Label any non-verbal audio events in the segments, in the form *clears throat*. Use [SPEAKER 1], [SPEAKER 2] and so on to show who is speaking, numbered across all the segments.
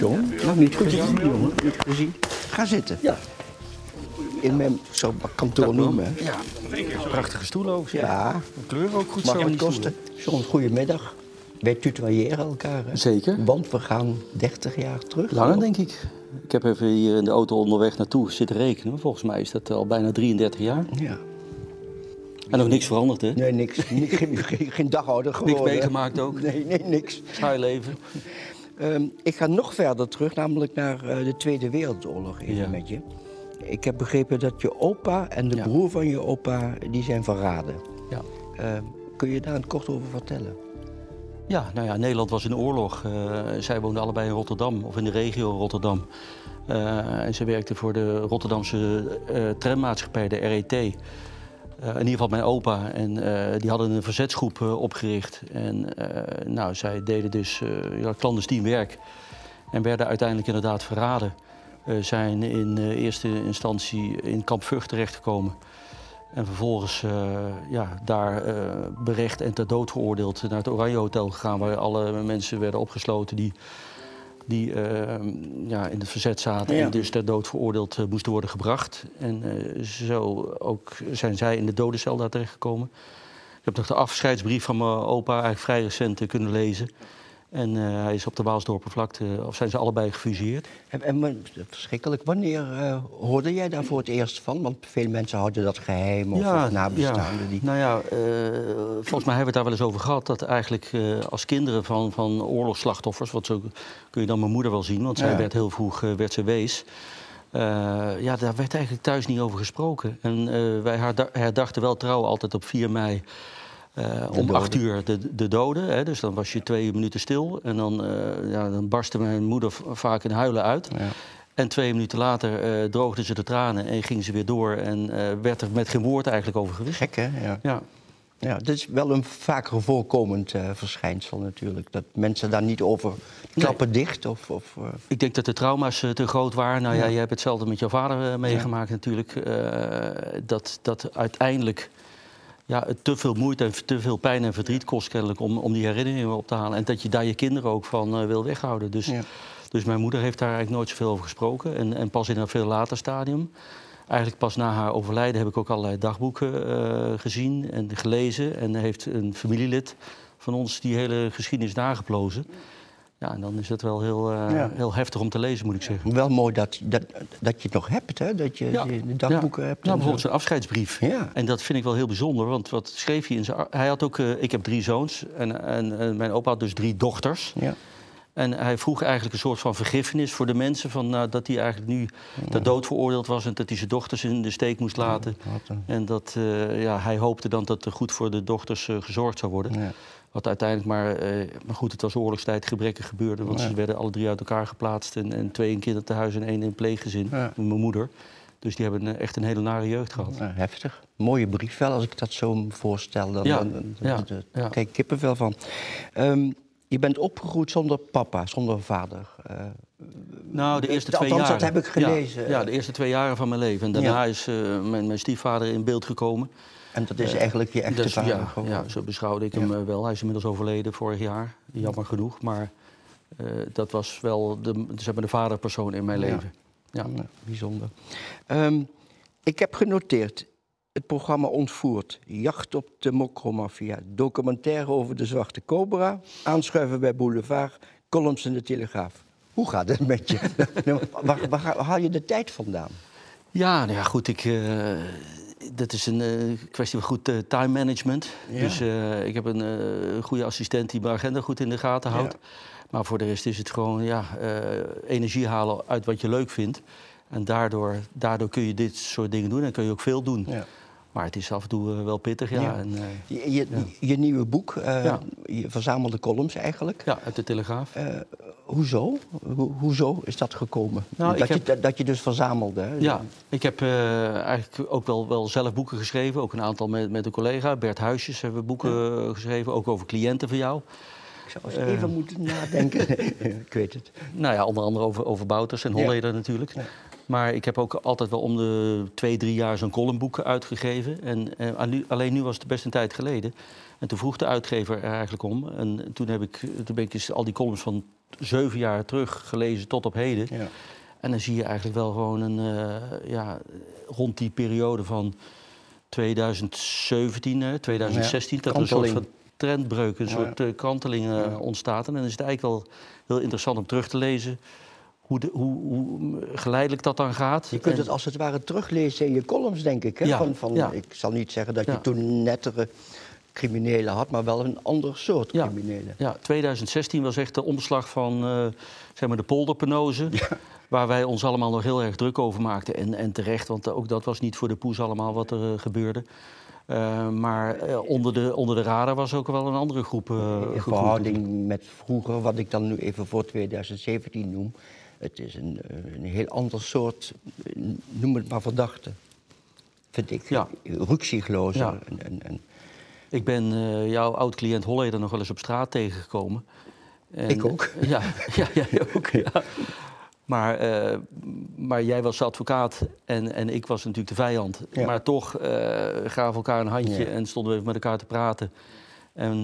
[SPEAKER 1] John, nog niet gezien, jongen. Niet gezien. Ga zitten.
[SPEAKER 2] Ja.
[SPEAKER 1] In mijn zo kantoor noemen. hè.
[SPEAKER 2] Ja, prachtige stoelen ook. zeg.
[SPEAKER 1] Ja.
[SPEAKER 2] De kleur ook goed
[SPEAKER 1] Mag
[SPEAKER 2] zo. in
[SPEAKER 1] het
[SPEAKER 2] die
[SPEAKER 1] kosten? John, goedemiddag. Wij tutoyeren elkaar. Hè?
[SPEAKER 2] Zeker.
[SPEAKER 1] Want we gaan 30 jaar terug.
[SPEAKER 2] Langer, denk ik. Ik heb even hier in de auto onderweg naartoe zitten rekenen. Volgens mij is dat al bijna 33 jaar.
[SPEAKER 1] Ja.
[SPEAKER 2] En nog niks veranderd, hè?
[SPEAKER 1] Nee, niks. Ni- geen, geen, geen dag ouder
[SPEAKER 2] Niks
[SPEAKER 1] geworden.
[SPEAKER 2] meegemaakt ook.
[SPEAKER 1] Nee, nee, niks.
[SPEAKER 2] Saai leven.
[SPEAKER 1] Ehm, ik ga nog verder terug, namelijk naar eh, de Tweede Wereldoorlog even
[SPEAKER 2] Ja.
[SPEAKER 1] met je. Ik heb begrepen dat je opa en de
[SPEAKER 2] Ja.
[SPEAKER 1] broer van je opa, die zijn verraden.
[SPEAKER 2] Ja.
[SPEAKER 1] Ehm, kun je daar een kort over vertellen?
[SPEAKER 2] Ja, nou ja, Nederland was in oorlog. Eh, zij woonden allebei in Rotterdam, of in de regio Rotterdam. Eh, en ze werkten voor de Rotterdamse trammaatschappij, de RET. Eh, in ieder geval mijn opa. En eh, die hadden een verzetsgroep eh, opgericht. En nou, zij deden dus ja, clandestien werk. En werden uiteindelijk inderdaad verraden. Zijn in eerste instantie in kamp Vught terechtgekomen. En vervolgens ja, daar berecht en ter dood veroordeeld naar het Oranje Hotel gegaan, waar alle mensen werden opgesloten die, die eh, ja, in het verzet zaten
[SPEAKER 1] Ja.
[SPEAKER 2] en dus ter dood veroordeeld eh, moesten worden gebracht. En eh, zo ook zijn zij in de dodencel daar terechtgekomen. Ik heb nog de afscheidsbrief van mijn opa eigenlijk vrij recent eh, kunnen lezen. En eh, hij is op de Waalsdorpenvlakte, of zijn ze allebei gefuseerd.
[SPEAKER 1] En, en verschrikkelijk, wanneer eh, hoorde jij daar voor het eerst van? Want veel mensen houden dat geheim of, of nabestaanden. Die...
[SPEAKER 2] Nou ja, eh, volgens mij hebben we het daar wel eens over gehad. Dat eigenlijk als kinderen van, van oorlogsslachtoffers, wat zo kun je dan mijn moeder wel zien, want zij
[SPEAKER 1] Ja.
[SPEAKER 2] werd heel vroeg werd ze wees. Ja, daar werd eigenlijk thuis niet over gesproken. En eh, wij herda- herdachten wel trouw altijd op 4 mei. Eh, om acht uur de, de doden. Hè, dus dan was je twee minuten stil. En dan, eh, ja, dan barstte mijn moeder vaak in huilen uit.
[SPEAKER 1] Ja.
[SPEAKER 2] En twee minuten later eh droogden ze de tranen en ging ze weer door. En werd er met geen woord eigenlijk over gewisseld.
[SPEAKER 1] Gek, hè? Ja.
[SPEAKER 2] Ja.
[SPEAKER 1] Ja, dit is wel een vaker voorkomend verschijnsel natuurlijk. Dat mensen daar niet over klappen dicht. Of, of,
[SPEAKER 2] Ik denk dat de trauma's te groot waren. Nou ja, je hebt hetzelfde met jouw vader meegemaakt natuurlijk. Dat, dat uiteindelijk ja, het te veel moeite en te veel pijn en verdriet kost kennelijk om, om die herinneringen op te halen. En dat je daar je kinderen ook van eh, wil weghouden. Dus,
[SPEAKER 1] Ja.
[SPEAKER 2] dus mijn moeder heeft daar eigenlijk nooit zoveel over gesproken. En, en pas in een veel later stadium. Eigenlijk pas na haar overlijden heb ik ook allerlei dagboeken eh, gezien en gelezen. En heeft een familielid van ons die hele geschiedenis nageplozen. Ja, en dan is het wel heel, eh,
[SPEAKER 1] Ja.
[SPEAKER 2] heel heftig om te lezen, moet ik zeggen.
[SPEAKER 1] wel mooi dat, dat, dat je het nog hebt, hè? Dat je de dagboeken
[SPEAKER 2] ja.
[SPEAKER 1] hebt.
[SPEAKER 2] Nou,
[SPEAKER 1] en
[SPEAKER 2] bijvoorbeeld zijn afscheidsbrief.
[SPEAKER 1] Ja.
[SPEAKER 2] En dat vind ik wel heel bijzonder, want wat schreef hij in zijn... Hij had ook... eh, ik heb drie zoons en, en, en mijn opa had dus drie dochters.
[SPEAKER 1] Ja.
[SPEAKER 2] En hij vroeg eigenlijk een soort van vergiffenis voor de mensen... Van, nou, dat hij eigenlijk nu ter dood veroordeeld was... en dat hij zijn dochters in de steek moest laten. En dat eh, ja, hij hoopte dan dat er goed voor de dochters gezorgd zou worden. Wat uiteindelijk maar... eh, maar goed, het was oorlogstijd gebrekkig gebeurde... want ze werden alle drie uit elkaar geplaatst... en, en twee in kinderthuis en één in pleeggezin.
[SPEAKER 1] Ja.
[SPEAKER 2] Mijn moeder. Dus die hebben eh, echt een hele nare jeugd gehad.
[SPEAKER 1] Ja, heftig. Mooie brief wel, als ik dat zo voorstel. Dan,
[SPEAKER 2] Ja,
[SPEAKER 1] dan, ik kippenvel van. Ehm, je bent opgegroeid zonder papa, zonder vader. Eh,
[SPEAKER 2] Nou, de eerste
[SPEAKER 1] Althans,
[SPEAKER 2] twee
[SPEAKER 1] dat
[SPEAKER 2] jaren.
[SPEAKER 1] heb ik gelezen.
[SPEAKER 2] Ja, ja, de eerste twee jaren van mijn leven. En daarna is mijn, mijn stiefvader in beeld gekomen.
[SPEAKER 1] En dat is eigenlijk je echte
[SPEAKER 2] Dus,
[SPEAKER 1] vader
[SPEAKER 2] ja, zo beschouwde ik hem eh, wel. Hij is inmiddels overleden vorig jaar, jammer genoeg. Maar eh, dat was wel de, zeg maar de vaderpersoon in mijn leven. Ja.
[SPEAKER 1] Ja, bijzonder. Ehm, ik heb genoteerd het programma Ontvoerd, Jacht op de Mokromafia, documentaire over de Zwarte Cobra, aanschuiven bij Boulevard, columns in de Telegraaf. Hoe gaat het met je? *laughs* Waar, waar haal je de tijd vandaan?
[SPEAKER 2] Ja, nou ja, goed. Ik, eh, dat is een eh, kwestie van goed eh, time management.
[SPEAKER 1] Ja.
[SPEAKER 2] Dus eh, ik heb een goede assistent die mijn agenda goed in de gaten houdt.
[SPEAKER 1] Ja.
[SPEAKER 2] Maar voor de rest is het gewoon ja, energie halen uit wat je leuk vindt. En daardoor, daardoor kun je dit soort dingen doen en kun je ook veel doen.
[SPEAKER 1] Ja.
[SPEAKER 2] Maar het is af en toe eh, wel pittig, ja.
[SPEAKER 1] Ja.
[SPEAKER 2] En, eh,
[SPEAKER 1] Je, je, je nieuwe boek, eh, je verzamelde columns eigenlijk.
[SPEAKER 2] ja, uit de Telegraaf.
[SPEAKER 1] Hoezo? Ho hoezo is dat gekomen?
[SPEAKER 2] Nou,
[SPEAKER 1] dat,
[SPEAKER 2] heb...
[SPEAKER 1] je, dat je dus verzamelde? Hè?
[SPEAKER 2] Ja, ik heb eigenlijk ook wel, wel zelf boeken geschreven. Ook een aantal met, met een collega. Bert Huisjes hebben we boeken geschreven. Ook over cliënten van jou.
[SPEAKER 1] Ik zou eens even uh, moeten nadenken. *laughs* ik weet het.
[SPEAKER 2] Nou ja, onder andere over, over Bouters en Holleder ja. natuurlijk. Ja. Maar ik heb ook altijd wel om de twee, drie jaar zo'n columnboek uitgegeven. En uh, alleen nu was het best een tijd geleden. En toen vroeg de uitgever er eigenlijk om. En toen, heb ik, toen ben ik eens al die columns van zeven jaar terug gelezen tot op heden. Ja. En dan zie je eigenlijk wel gewoon een, uh, ja, rond die periode van 2017, hè, 2016, ja, dat er een soort van trendbreuk, een soort uh, kanteling uh, ontstaat. En dan is het eigenlijk wel heel interessant om terug te lezen hoe, de, hoe, hoe, geleidelijk dat dan gaat.
[SPEAKER 1] Je kunt het als het ware teruglezen in je columns, denk ik. Hè?
[SPEAKER 2] Ja,
[SPEAKER 1] van, van,
[SPEAKER 2] ja.
[SPEAKER 1] Ik zal niet zeggen dat je toen nettere criminelen had, maar wel een ander soort criminelen.
[SPEAKER 2] Ja, 2016 was echt de omslag van uh, zeg maar de polderpenose. Ja. Waar wij ons allemaal nog heel erg druk over maakten. En, en terecht, want ook dat was niet voor de poes allemaal wat er uh, gebeurde. Uh, maar uh, onder, de, onder de radar was ook wel een andere groep. Uh,
[SPEAKER 1] in verhouding met vroeger, wat ik dan nu even voor 2017 noem. Het is een, een heel ander soort, noem het maar verdachte. Vind ik.
[SPEAKER 2] Ja. Ja.
[SPEAKER 1] En, en, en,
[SPEAKER 2] ik ben uh, jouw oud-cliënt Holleder nog wel eens op straat tegengekomen.
[SPEAKER 1] En, ik ook.
[SPEAKER 2] Ja, *laughs* ja jij ook. Ja. Maar, uh, maar jij was advocaat en, en ik was natuurlijk de vijand. Ja. Maar toch uh, gaven elkaar een handje ja. en stonden we met elkaar te praten. En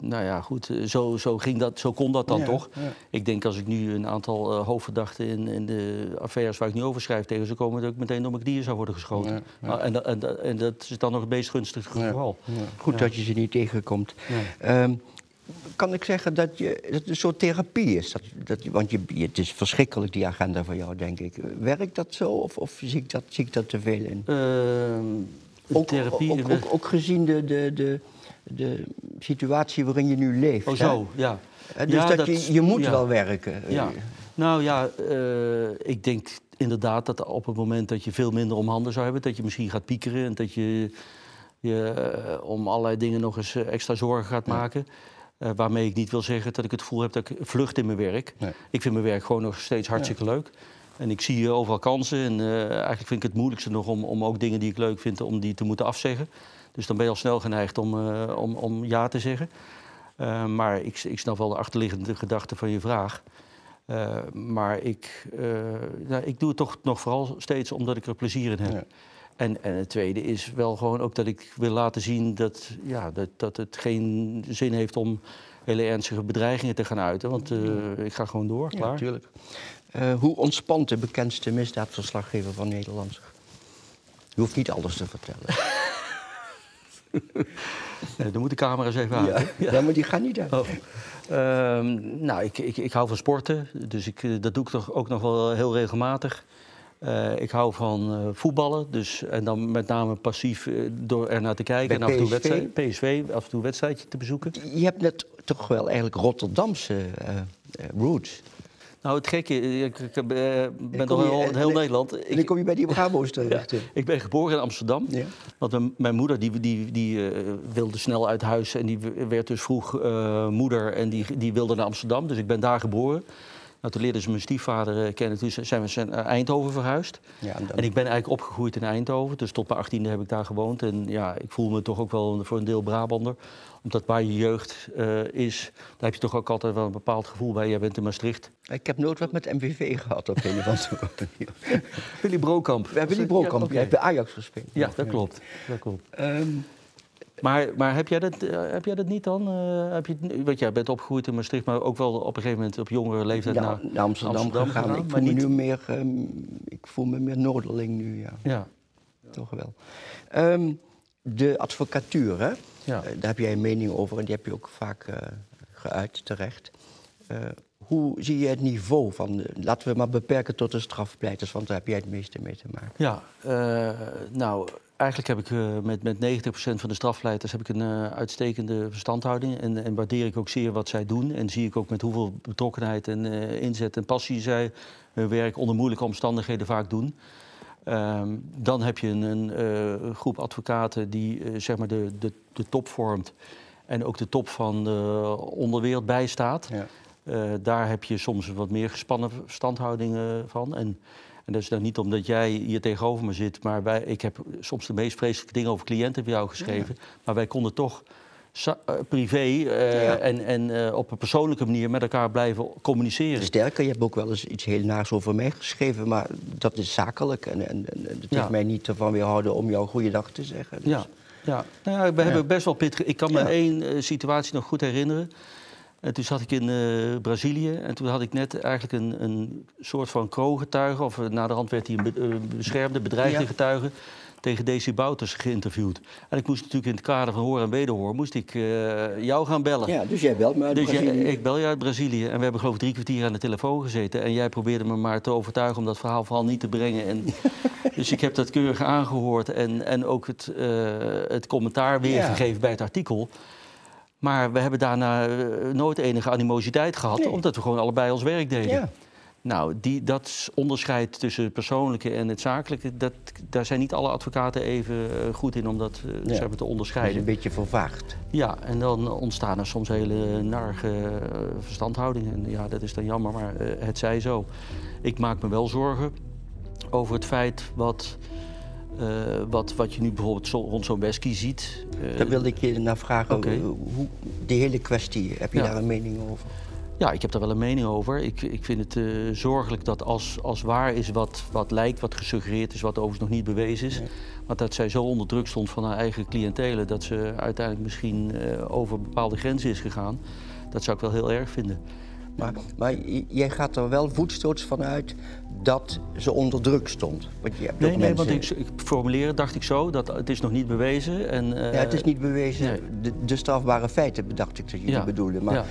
[SPEAKER 2] nou ja, goed, zo, zo, ging dat, zo kon dat dan
[SPEAKER 1] Ja,
[SPEAKER 2] toch.
[SPEAKER 1] ja.
[SPEAKER 2] Ik denk als ik nu een aantal hoofdverdachten in, in de affaires waar ik nu over schrijf tegen zou komen, dat ik meteen door mijn knieën zou worden geschoten.
[SPEAKER 1] Ja, ja.
[SPEAKER 2] Nou, en, dat- en, dat- en dat is dan nog het meest gunstige geval.
[SPEAKER 1] Ja. Goed
[SPEAKER 2] Ja.
[SPEAKER 1] dat je ze niet tegenkomt.
[SPEAKER 2] Ja.
[SPEAKER 1] Ehm, kan ik zeggen dat, je, dat het een soort therapie is? Dat, dat, want je, je- het is verschrikkelijk, die agenda van jou, denk ik. Werkt dat zo of, of zie, ik dat, zie ik dat te veel in?
[SPEAKER 2] Ehm,
[SPEAKER 1] Ook,
[SPEAKER 2] therapie.
[SPEAKER 1] ook, ook, ook gezien de, de, de, de situatie waarin je nu leeft.
[SPEAKER 2] oh,
[SPEAKER 1] hè?
[SPEAKER 2] zo, ja.
[SPEAKER 1] Dus
[SPEAKER 2] Ja,
[SPEAKER 1] dat, je, je moet
[SPEAKER 2] ja.
[SPEAKER 1] wel werken.
[SPEAKER 2] Ja. Nou ja, eh, ik denk inderdaad dat op het moment dat je veel minder om handen zou hebben, dat je misschien gaat piekeren en dat je je eh, om allerlei dingen nog eens eh, extra zorgen gaat maken. Waarmee ik niet wil zeggen dat ik het gevoel heb dat ik vlucht in mijn werk.
[SPEAKER 1] Nee.
[SPEAKER 2] Ik vind mijn werk gewoon nog steeds hartstikke leuk. En ik zie overal kansen. En eh, eigenlijk vind ik het moeilijkste nog om, om ook dingen die ik leuk vind, om die te moeten afzeggen. Dus dan ben je al snel geneigd om, eh, om, om ja te zeggen. Eh, maar ik, ik snap wel de achterliggende gedachte van je vraag. Maar ik, nou, ik doe het toch nog vooral steeds omdat ik er plezier in heb.
[SPEAKER 1] Ja.
[SPEAKER 2] En, en het tweede is wel gewoon ook dat ik wil laten zien dat, ja, dat, dat het geen zin heeft om hele ernstige bedreigingen te gaan uiten. Want eh, ik ga gewoon door,
[SPEAKER 1] Ja,
[SPEAKER 2] klaar.
[SPEAKER 1] natuurlijk. Eh, hoe ontspant de bekendste misdaadverslaggever van Nederland? Je hoeft niet alles te vertellen. *laughs*
[SPEAKER 2] Dan moet de camera eens even.
[SPEAKER 1] Ja, ja, maar die gaan niet uit.
[SPEAKER 2] Oh. Ehm, nou, ik, ik, ik hou van sporten, dus ik, eh, dat doe ik toch ook nog wel heel regelmatig. Eh, ik hou van eh, voetballen, dus, en dan met name passief eh, door er naar te kijken.
[SPEAKER 1] Bij
[SPEAKER 2] en af en toe
[SPEAKER 1] PSV?
[SPEAKER 2] wedstrijd, PSV, af en toe een wedstrijdje te bezoeken.
[SPEAKER 1] Je hebt net toch wel eigenlijk Rotterdamse roots.
[SPEAKER 2] Nou, het gekke, ik, ik ben toch in heel
[SPEAKER 1] en-
[SPEAKER 2] Nederland.
[SPEAKER 1] En dan kom je bij die Brabo's *laughs* terecht.
[SPEAKER 2] Ja, ik ben geboren in Amsterdam.
[SPEAKER 1] Ja.
[SPEAKER 2] Want mijn, mijn moeder die, die, die, wilde snel uit huis en die werd dus vroeg moeder en die, die wilde naar Amsterdam. Dus ik ben daar geboren. Nou, toen leerde ze mijn stiefvader eh, kennen. Toen zijn we naar Eindhoven verhuisd.
[SPEAKER 1] Ja, en dan-
[SPEAKER 2] En ik ben eigenlijk opgegroeid in Eindhoven. Dus tot mijn achttiende heb ik daar gewoond. En ja, ik voel me toch ook wel voor een deel Brabander. Omdat waar je jeugd eh, is, daar heb je toch ook altijd wel een bepaald gevoel bij. Jij bent in Maastricht.
[SPEAKER 1] Ik heb nooit wat met MVV gehad op een of andere *laughs* manier.
[SPEAKER 2] Willy Brokamp.
[SPEAKER 1] We hebben die Brokamp,
[SPEAKER 2] Ja,
[SPEAKER 1] jij hebt bij Ajax gespeeld.
[SPEAKER 2] Ja, dat klopt. Dat klopt.
[SPEAKER 1] Ehm,
[SPEAKER 2] Maar, maar heb, jij dat, eh, heb jij dat niet dan? Eh, heb je, want jij bent opgegroeid in Maastricht, maar ook wel op een gegeven moment op jongere leeftijd
[SPEAKER 1] naar, Amsterdam,
[SPEAKER 2] Amsterdam
[SPEAKER 1] gegaan.
[SPEAKER 2] gegaan,
[SPEAKER 1] Ik voel me nu meer, ehm, ik voel me meer Noorderling nu, ja.
[SPEAKER 2] Ja,
[SPEAKER 1] Toch wel. Ehm, de advocatuur, hè?
[SPEAKER 2] Ja.
[SPEAKER 1] Eh, daar heb jij een mening over en die heb je ook vaak geuit, terecht. Hoe zie je het niveau van, de- laten we maar beperken tot de strafpleiters, want daar heb jij het meeste mee te maken.
[SPEAKER 2] ja nou, eigenlijk heb ik eh, met, met 90% van de strafleiders heb ik een eh, uitstekende verstandhouding. En, en waardeer ik ook zeer wat zij doen. En zie ik ook met hoeveel betrokkenheid en eh, inzet en passie zij hun werk onder moeilijke omstandigheden vaak doen. Ehm, dan heb je een, een groep advocaten die zeg maar de, de, de top vormt en ook de top van de onderwereld bijstaat.
[SPEAKER 1] Ja.
[SPEAKER 2] daar heb je soms wat meer gespannen verstandhoudingen van. En, en dat is dan niet omdat jij hier tegenover me zit, maar wij, ik heb soms de meest vreselijke dingen over cliënten bij jou geschreven. Maar wij konden toch privé en, en op een persoonlijke manier met elkaar blijven communiceren.
[SPEAKER 1] Sterker, je hebt ook wel eens iets heel naars over mij geschreven, maar dat is zakelijk. En, en, en het heeft mij niet ervan weerhouden om jou goeiedag te zeggen.
[SPEAKER 2] Dus. Ja. Ja, nou ja, we hebben best wel pittig. Ik kan me één situatie nog goed herinneren. En toen zat ik in uh, Brazilië en toen had ik net eigenlijk een, een soort van kroongetuige... of uh, na de hand werd hij een be beschermde, bedreigde ja. getuige... tegen DC Bouters geïnterviewd. En ik moest natuurlijk in het kader van hoor en wederhoor... moest ik jou gaan bellen.
[SPEAKER 1] Ja, dus jij belt me uit
[SPEAKER 2] dus
[SPEAKER 1] Brazilië?
[SPEAKER 2] Jij, ik bel je uit Brazilië. En we hebben geloof ik drie kwartier aan de telefoon gezeten. En jij probeerde me maar te overtuigen om dat verhaal vooral niet te brengen. En, *laughs* dus ik heb dat keurig aangehoord en, en ook het, het commentaar weergegeven ja. bij het artikel... Maar we hebben daarna nooit enige animositeit gehad, nee. omdat we gewoon allebei ons werk deden. Ja. Nou, die, dat onderscheid tussen het persoonlijke en het zakelijke, dat, daar zijn niet alle advocaten even goed in om dat ja. zeg maar, te onderscheiden.
[SPEAKER 1] Dat is een beetje vervaagd.
[SPEAKER 2] Ja, en dan ontstaan er soms hele narige verstandhoudingen. En ja, dat is dan jammer, maar het zij zo. Ik maak me wel zorgen over het feit wat uh, wat, wat je nu bijvoorbeeld zo, rond zo'n whisky ziet.
[SPEAKER 1] Uh, daar wilde ik je naar vragen. Okay. Hoe, die hele kwestie, heb je ja. daar een mening over?
[SPEAKER 2] Ja, ik heb daar wel een mening over. Ik, ik vind het uh, zorgelijk dat als, als waar is wat, wat lijkt, wat gesuggereerd is, wat overigens nog niet bewezen is, maar dat zij zo onder druk stond van haar eigen cliëntelen dat ze uiteindelijk misschien over bepaalde grenzen is gegaan. Dat zou ik wel heel erg vinden.
[SPEAKER 1] Maar, maar jij gaat er wel voetstoots van uit dat ze onder druk stond.
[SPEAKER 2] Want je hebt nee, nee, mensen... want ik, ik formuleerde, dacht ik zo, dat het is nog niet bewezen. En, uh...
[SPEAKER 1] Ja, het is niet bewezen. Nee. De, de, strafbare feiten bedacht ik dat jullie ja. bedoelen. Maar... Ja.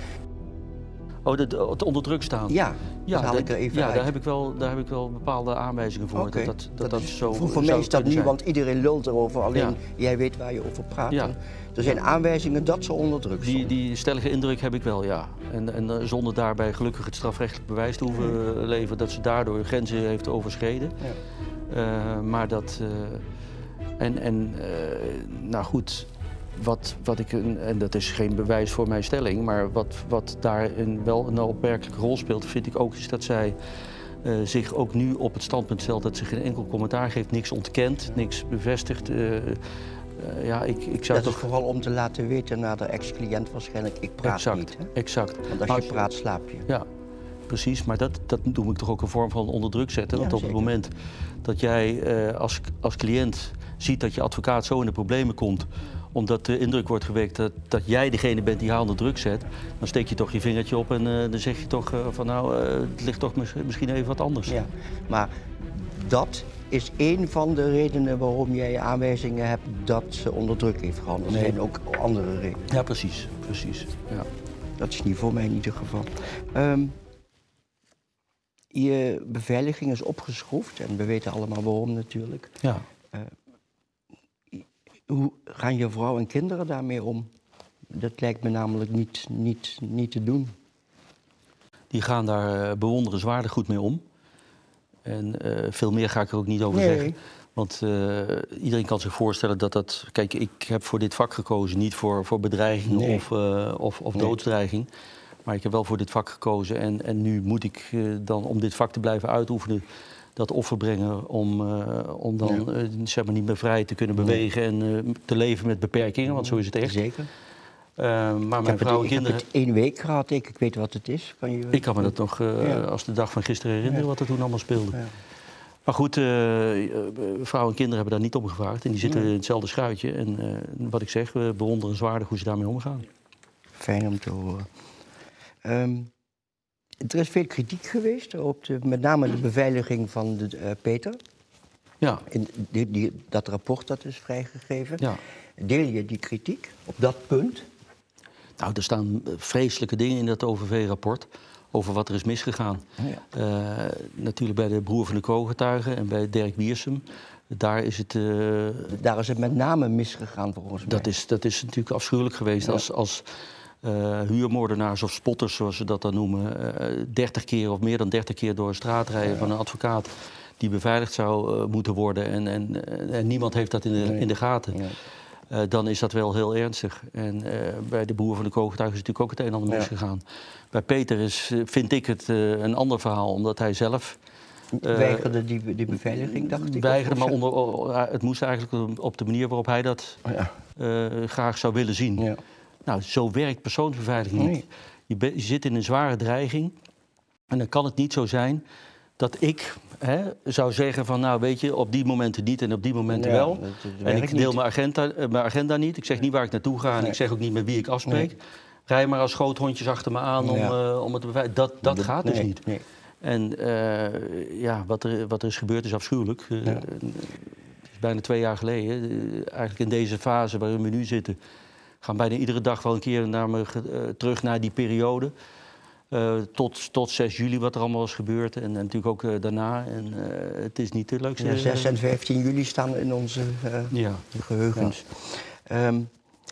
[SPEAKER 2] Oh, het onder druk staan.
[SPEAKER 1] Ja, ja dat haal ik er even
[SPEAKER 2] ja,
[SPEAKER 1] uit.
[SPEAKER 2] Daar heb, ik wel, daar heb ik wel bepaalde aanwijzingen voor.
[SPEAKER 1] Okay.
[SPEAKER 2] Dat, dat, dat, dat
[SPEAKER 1] is,
[SPEAKER 2] zo,
[SPEAKER 1] voor mij is dat niet, want iedereen lult erover. Alleen ja. jij weet waar je over praat. Ja. Er zijn aanwijzingen dat ze onder druk
[SPEAKER 2] die, die stellige indruk heb ik wel, ja. En, en zonder daarbij gelukkig het strafrechtelijk bewijs te hoeven ja. leveren... dat ze daardoor grenzen heeft overschreden. Ja. Uh, maar dat... Uh, en, en uh, nou goed, wat, wat ik, en dat is geen bewijs voor mijn stelling, maar wat, wat daarin wel een opmerkelijke rol speelt, vind ik ook, is dat zij uh, zich ook nu op het standpunt stelt dat ze geen enkel commentaar geeft, niks ontkent, niks bevestigt. Uh, uh, ja, ik, ik zou
[SPEAKER 1] dat
[SPEAKER 2] toch...
[SPEAKER 1] is vooral om te laten weten naar de ex-cliënt waarschijnlijk, ik praat
[SPEAKER 2] exact,
[SPEAKER 1] niet. Hè?
[SPEAKER 2] Exact.
[SPEAKER 1] Want als je praat, slaap je.
[SPEAKER 2] Ja, precies. Maar dat, dat noem ik toch ook een vorm van onder druk zetten. Want op het moment dat jij als, als cliënt ziet dat je advocaat zo in de problemen komt omdat de indruk wordt gewekt dat, dat jij degene bent die haar onder druk zet, dan steek je toch je vingertje op en uh, dan zeg je toch uh, van nou, uh, het ligt toch misschien even wat anders.
[SPEAKER 1] Ja, maar dat is één van de redenen waarom jij aanwijzingen hebt dat ze onder druk heeft gehad. Er nee. zijn ook andere redenen.
[SPEAKER 2] Ja, precies. precies. Ja.
[SPEAKER 1] Dat is niet voor mij in ieder geval. Um, je beveiliging is opgeschroefd en we weten allemaal waarom natuurlijk.
[SPEAKER 2] Ja.
[SPEAKER 1] Hoe gaan je vrouw en kinderen daarmee om? Dat lijkt me namelijk niet, niet, niet te doen.
[SPEAKER 2] Die gaan daar uh, bewonderenswaardig goed mee om. En uh, veel meer ga ik er ook niet over
[SPEAKER 1] nee.
[SPEAKER 2] zeggen. Want uh, iedereen kan zich voorstellen dat dat... Kijk, ik heb voor dit vak gekozen, niet voor, voor bedreiging nee. of, of, of nee. doodsdreiging. Maar ik heb wel voor dit vak gekozen. En, en nu moet ik dan, om dit vak te blijven uitoefenen dat offer brengen om, uh, om dan ja. uh, zeg maar niet meer vrij te kunnen bewegen ja. en uh, te leven met beperkingen, want zo is het echt.
[SPEAKER 1] Zeker.
[SPEAKER 2] maar mijn vrouw en kinderen.
[SPEAKER 1] Ik heb het één week gehad, ik, ik weet wat het is. Kan je...
[SPEAKER 2] Ik kan me dat nog ja. als de dag van gisteren herinneren, wat er toen allemaal speelde. Maar goed, vrouwen en kinderen hebben daar niet om gevraagd en die zitten in hetzelfde schuitje. En wat ik zeg, we bewonderen zwaardig hoe ze daarmee omgaan.
[SPEAKER 1] Fijn om te horen. Um, er is veel kritiek geweest op de, met name de beveiliging van de, uh, Peter.
[SPEAKER 2] Ja.
[SPEAKER 1] In die, die, dat rapport dat is vrijgegeven.
[SPEAKER 2] Ja.
[SPEAKER 1] Deel je die kritiek op dat punt?
[SPEAKER 2] Nou, er staan vreselijke dingen in dat OVV-rapport over wat er is misgegaan.
[SPEAKER 1] Oh ja.
[SPEAKER 2] uh, natuurlijk bij de broer van de kroongetuigen en bij Dirk Wiersum. Daar is het... Uh,
[SPEAKER 1] Daar is het met name misgegaan volgens mij.
[SPEAKER 2] Dat is, dat is natuurlijk afschuwelijk geweest. Ja. Als, als uh, huurmoordenaars of spotters, zoals ze dat dan noemen, uh, 30 keer of meer dan 30 keer door een straat rijden ja. van een advocaat die beveiligd zou uh, moeten worden. En, en, en, niemand heeft dat in de, nee. in de gaten. Eh, dan is dat wel heel ernstig. En eh, bij de boer van de kogeltuig is natuurlijk ook het een en ander
[SPEAKER 1] Ja.
[SPEAKER 2] misgegaan. Bij Peter is, eh, vind ik het eh, een ander verhaal, omdat hij zelf eh,
[SPEAKER 1] Weigerde die, die beveiliging, dacht ik?
[SPEAKER 2] weigerde, maar onder, het moest eigenlijk op de manier waarop hij dat
[SPEAKER 1] Oh, ja.
[SPEAKER 2] eh, graag zou willen zien.
[SPEAKER 1] Ja.
[SPEAKER 2] Nou, zo werkt persoonsbeveiliging niet.
[SPEAKER 1] Nee.
[SPEAKER 2] Je, be- je zit in een zware dreiging. En dan kan het niet zo zijn dat ik hè, zou zeggen van... nou, weet je, op die momenten niet en op die momenten
[SPEAKER 1] Ja,
[SPEAKER 2] wel.
[SPEAKER 1] dat- dat
[SPEAKER 2] en ik deel
[SPEAKER 1] niet.
[SPEAKER 2] mijn agenda, eh, mijn agenda niet. Ik zeg niet waar ik naartoe ga en
[SPEAKER 1] Nee.
[SPEAKER 2] ik zeg ook niet met wie ik afspreek. Rij maar als schoothondjes achter me aan om,
[SPEAKER 1] Ja.
[SPEAKER 2] eh, om het te beveiligen. Dat, dat gaat dus niet. En eh, ja, wat er, wat er is gebeurd is afschuwelijk.
[SPEAKER 1] Ja.
[SPEAKER 2] Het is bijna twee jaar geleden. Eigenlijk in deze fase waarin we nu zitten... gaan bijna iedere dag wel een keer naar me, eh, terug naar die periode. Eh, tot, tot 6 juli wat er allemaal is gebeurd. En, natuurlijk ook eh, daarna. En het is niet de leukste...
[SPEAKER 1] Ja, 6 en 15 juli staan in onze
[SPEAKER 2] Ja.
[SPEAKER 1] geheugens. Ehm,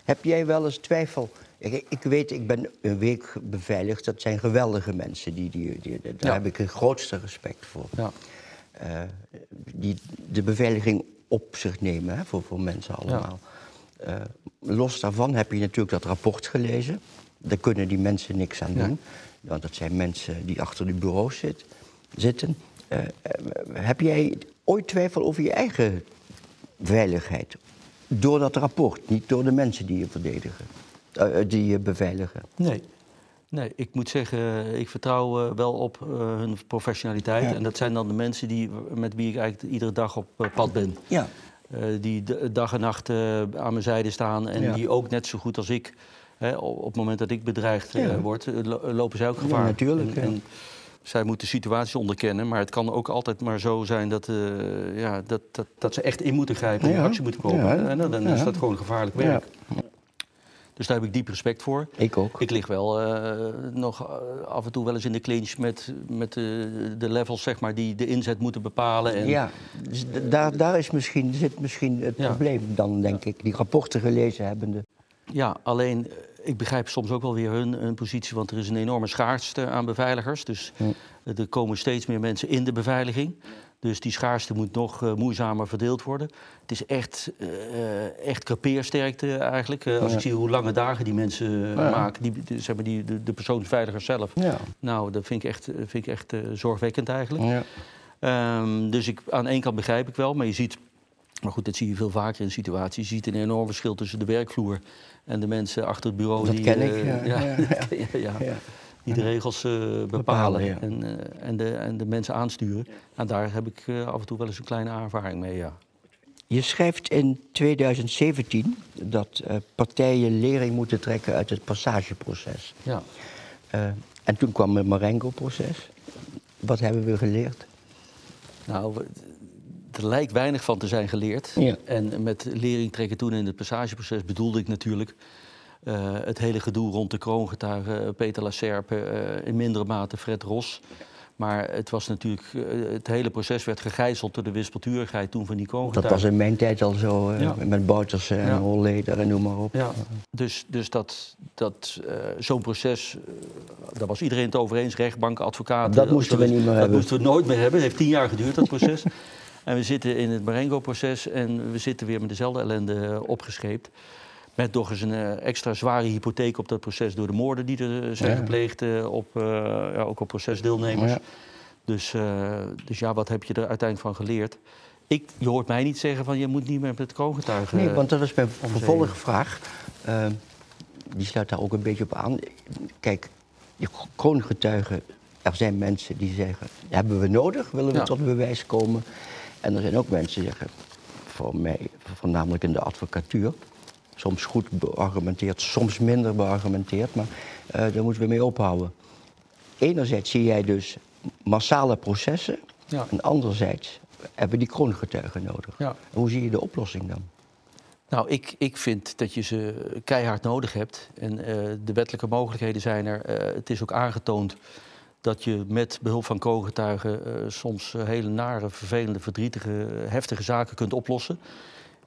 [SPEAKER 1] heb jij wel eens twijfel? Ik, ik weet, ik ben een week beveiligd. Dat zijn geweldige mensen. Die, die, die, daar
[SPEAKER 2] Ja.
[SPEAKER 1] heb ik het grootste respect voor.
[SPEAKER 2] Ja.
[SPEAKER 1] Die de beveiliging op zich nemen hè, voor, voor mensen allemaal. Eh, los daarvan heb je natuurlijk dat rapport gelezen. Daar kunnen die mensen niks aan
[SPEAKER 2] Ja.
[SPEAKER 1] doen. Want dat zijn mensen die achter de bureaus zit, zitten. Eh, heb jij ooit twijfel over je eigen veiligheid? Door dat rapport, niet door de mensen die je verdedigen, eh, die je beveiligen.
[SPEAKER 2] Nee. Nee, ik moet zeggen, ik vertrouw wel op hun professionaliteit.
[SPEAKER 1] Ja.
[SPEAKER 2] En dat zijn dan de mensen die, met wie ik eigenlijk iedere dag op pad ben.
[SPEAKER 1] Ja.
[SPEAKER 2] Eh, die dag en nacht eh, aan mijn zijde staan. En
[SPEAKER 1] Ja.
[SPEAKER 2] die ook net zo goed als ik, hè, op, het moment dat ik bedreigd eh,
[SPEAKER 1] Ja.
[SPEAKER 2] word, lo- lopen zij ook gevaar.
[SPEAKER 1] natuurlijk,
[SPEAKER 2] En, zij moeten situaties onderkennen. Maar het kan ook altijd maar zo zijn dat, ja, dat, dat, dat ze echt in moeten grijpen en
[SPEAKER 1] Ja.
[SPEAKER 2] actie moeten komen.
[SPEAKER 1] Ja.
[SPEAKER 2] En dan, dan is dat gewoon gevaarlijk werk. Dus daar heb ik diep respect voor.
[SPEAKER 1] Ik ook.
[SPEAKER 2] Ik lig wel eh, nog eh, af en toe wel eens in de clinch met, met de, de levels zeg maar, die de inzet moeten bepalen. En,
[SPEAKER 1] Ja, dus daar, daar is misschien, zit misschien het
[SPEAKER 2] Ja.
[SPEAKER 1] probleem dan, denk ik. Die rapporten gelezen hebbende.
[SPEAKER 2] Ja, alleen eh, ik begrijp soms ook wel weer hun, hun positie, want er is een enorme schaarste aan beveiligers. Dus
[SPEAKER 1] Hm.
[SPEAKER 2] eh, er komen steeds meer mensen in de beveiliging. Dus die schaarste moet nog eh, moeizamer verdeeld worden. Het is echt, eh echt kapeersterkte eigenlijk. Als
[SPEAKER 1] Ja.
[SPEAKER 2] ik zie hoe lange dagen die mensen
[SPEAKER 1] Ja.
[SPEAKER 2] maken, die, die, zeg maar die, de, de persoonsbeveiligers zelf.
[SPEAKER 1] Ja.
[SPEAKER 2] Nou, dat vind ik echt, vind ik echt zorgwekkend eigenlijk.
[SPEAKER 1] ja.
[SPEAKER 2] Ehm, dus ik, aan één kant begrijp ik wel, maar je ziet, maar goed, dat zie je veel vaker in situaties. Je ziet een enorm verschil tussen de werkvloer en de mensen achter het bureau.
[SPEAKER 1] Dat
[SPEAKER 2] die,
[SPEAKER 1] ken ik, ja, *laughs*
[SPEAKER 2] Die de regels eh, bepalen,
[SPEAKER 1] Bepalen, ja.
[SPEAKER 2] en, eh, en, de, en de mensen aansturen. En daar heb ik eh, af en toe wel eens een kleine ervaring mee, ja.
[SPEAKER 1] Je schrijft in 2017 dat partijen lering moeten trekken uit het passageproces.
[SPEAKER 2] ja.
[SPEAKER 1] En toen kwam het Marengo-proces. Wat hebben we geleerd?
[SPEAKER 2] Nou, we- er lijkt weinig van te zijn geleerd.
[SPEAKER 1] Ja.
[SPEAKER 2] En met lering trekken toen in het passageproces bedoelde ik natuurlijk het hele gedoe rond de kroongetuigen, eh, Peter Lacerpe, eh, in mindere mate Fred Ros. Maar het was natuurlijk, eh, het hele proces werd gegijzeld door de wispelturigheid toen van die
[SPEAKER 1] Dat
[SPEAKER 2] kroongetuigen.
[SPEAKER 1] was in mijn tijd al zo, eh,
[SPEAKER 2] Ja.
[SPEAKER 1] met Boutersen en
[SPEAKER 2] Ja.
[SPEAKER 1] Holleder en noem maar op.
[SPEAKER 2] Ja, dus, dus dat, dat, eh, zo'n proces, eh, daar was iedereen het over eens, rechtbanken, advocaten.
[SPEAKER 1] Dat moesten we niet meer
[SPEAKER 2] dat
[SPEAKER 1] hebben.
[SPEAKER 2] moesten we nooit meer hebben. Het heeft tien jaar geduurd, dat proces. *laughs* en we zitten in het Marengo-proces en we zitten weer met dezelfde ellende eh, opgescheept. Met nog eens een eh, extra zware hypotheek op dat proces door de moorden die er zijn
[SPEAKER 1] Ja.
[SPEAKER 2] gepleegd eh, op, eh, ja, ook op procesdeelnemers.
[SPEAKER 1] Ja.
[SPEAKER 2] Dus, eh, dus ja, wat heb je er uiteindelijk van geleerd? Ik, je hoort mij niet zeggen van je moet niet meer met kroongetuigen.
[SPEAKER 1] Nee, want dat is mijn
[SPEAKER 2] om
[SPEAKER 1] vervolgvraag. Eh, die sluit daar ook een beetje op aan. Kijk, die kroongetuigen, er zijn mensen die zeggen... hebben we nodig, willen we
[SPEAKER 2] Ja.
[SPEAKER 1] tot bewijs komen? En er zijn ook mensen die zeggen, voor mij, voornamelijk in de advocatuur... soms goed beargumenteerd, soms minder beargumenteerd... maar eh, daar moeten we mee ophouden. Enerzijds zie jij dus massale processen...
[SPEAKER 2] Ja.
[SPEAKER 1] en anderzijds hebben we die kroongetuigen nodig.
[SPEAKER 2] Ja.
[SPEAKER 1] En hoe zie je de oplossing dan?
[SPEAKER 2] Nou, ik, ik vind dat je ze keihard nodig hebt. En eh, de wettelijke mogelijkheden zijn er. Eh, het is ook aangetoond dat je met behulp van kroongetuigen eh, soms hele nare, vervelende, verdrietige, heftige zaken kunt oplossen.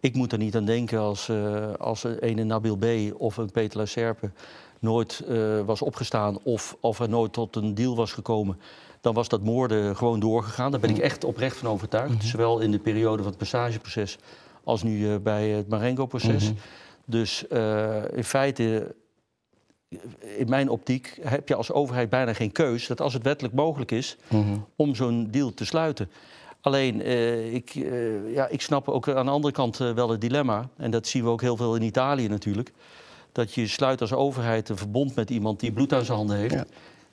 [SPEAKER 2] Ik moet er niet aan denken als, eh, als een Nabil B. of een Peter Lacerpe nooit eh, was opgestaan of, of er nooit tot een deal was gekomen. Dan was dat moorden gewoon doorgegaan. Daar ben ik echt oprecht van overtuigd. Zowel in de periode van het passageproces als nu bij het Marengo-proces.
[SPEAKER 1] Mhm.
[SPEAKER 2] Dus in feite in mijn optiek heb je als overheid bijna geen keus dat als het wettelijk mogelijk is
[SPEAKER 1] Mhm.
[SPEAKER 2] om zo'n deal te sluiten. Alleen, eh, ik, eh, ja, ik snap ook aan de andere kant eh, wel het dilemma. En dat zien we ook heel veel in Italië natuurlijk. Dat je sluit als overheid een verbond met iemand die bloed aan zijn handen heeft.
[SPEAKER 1] Ja.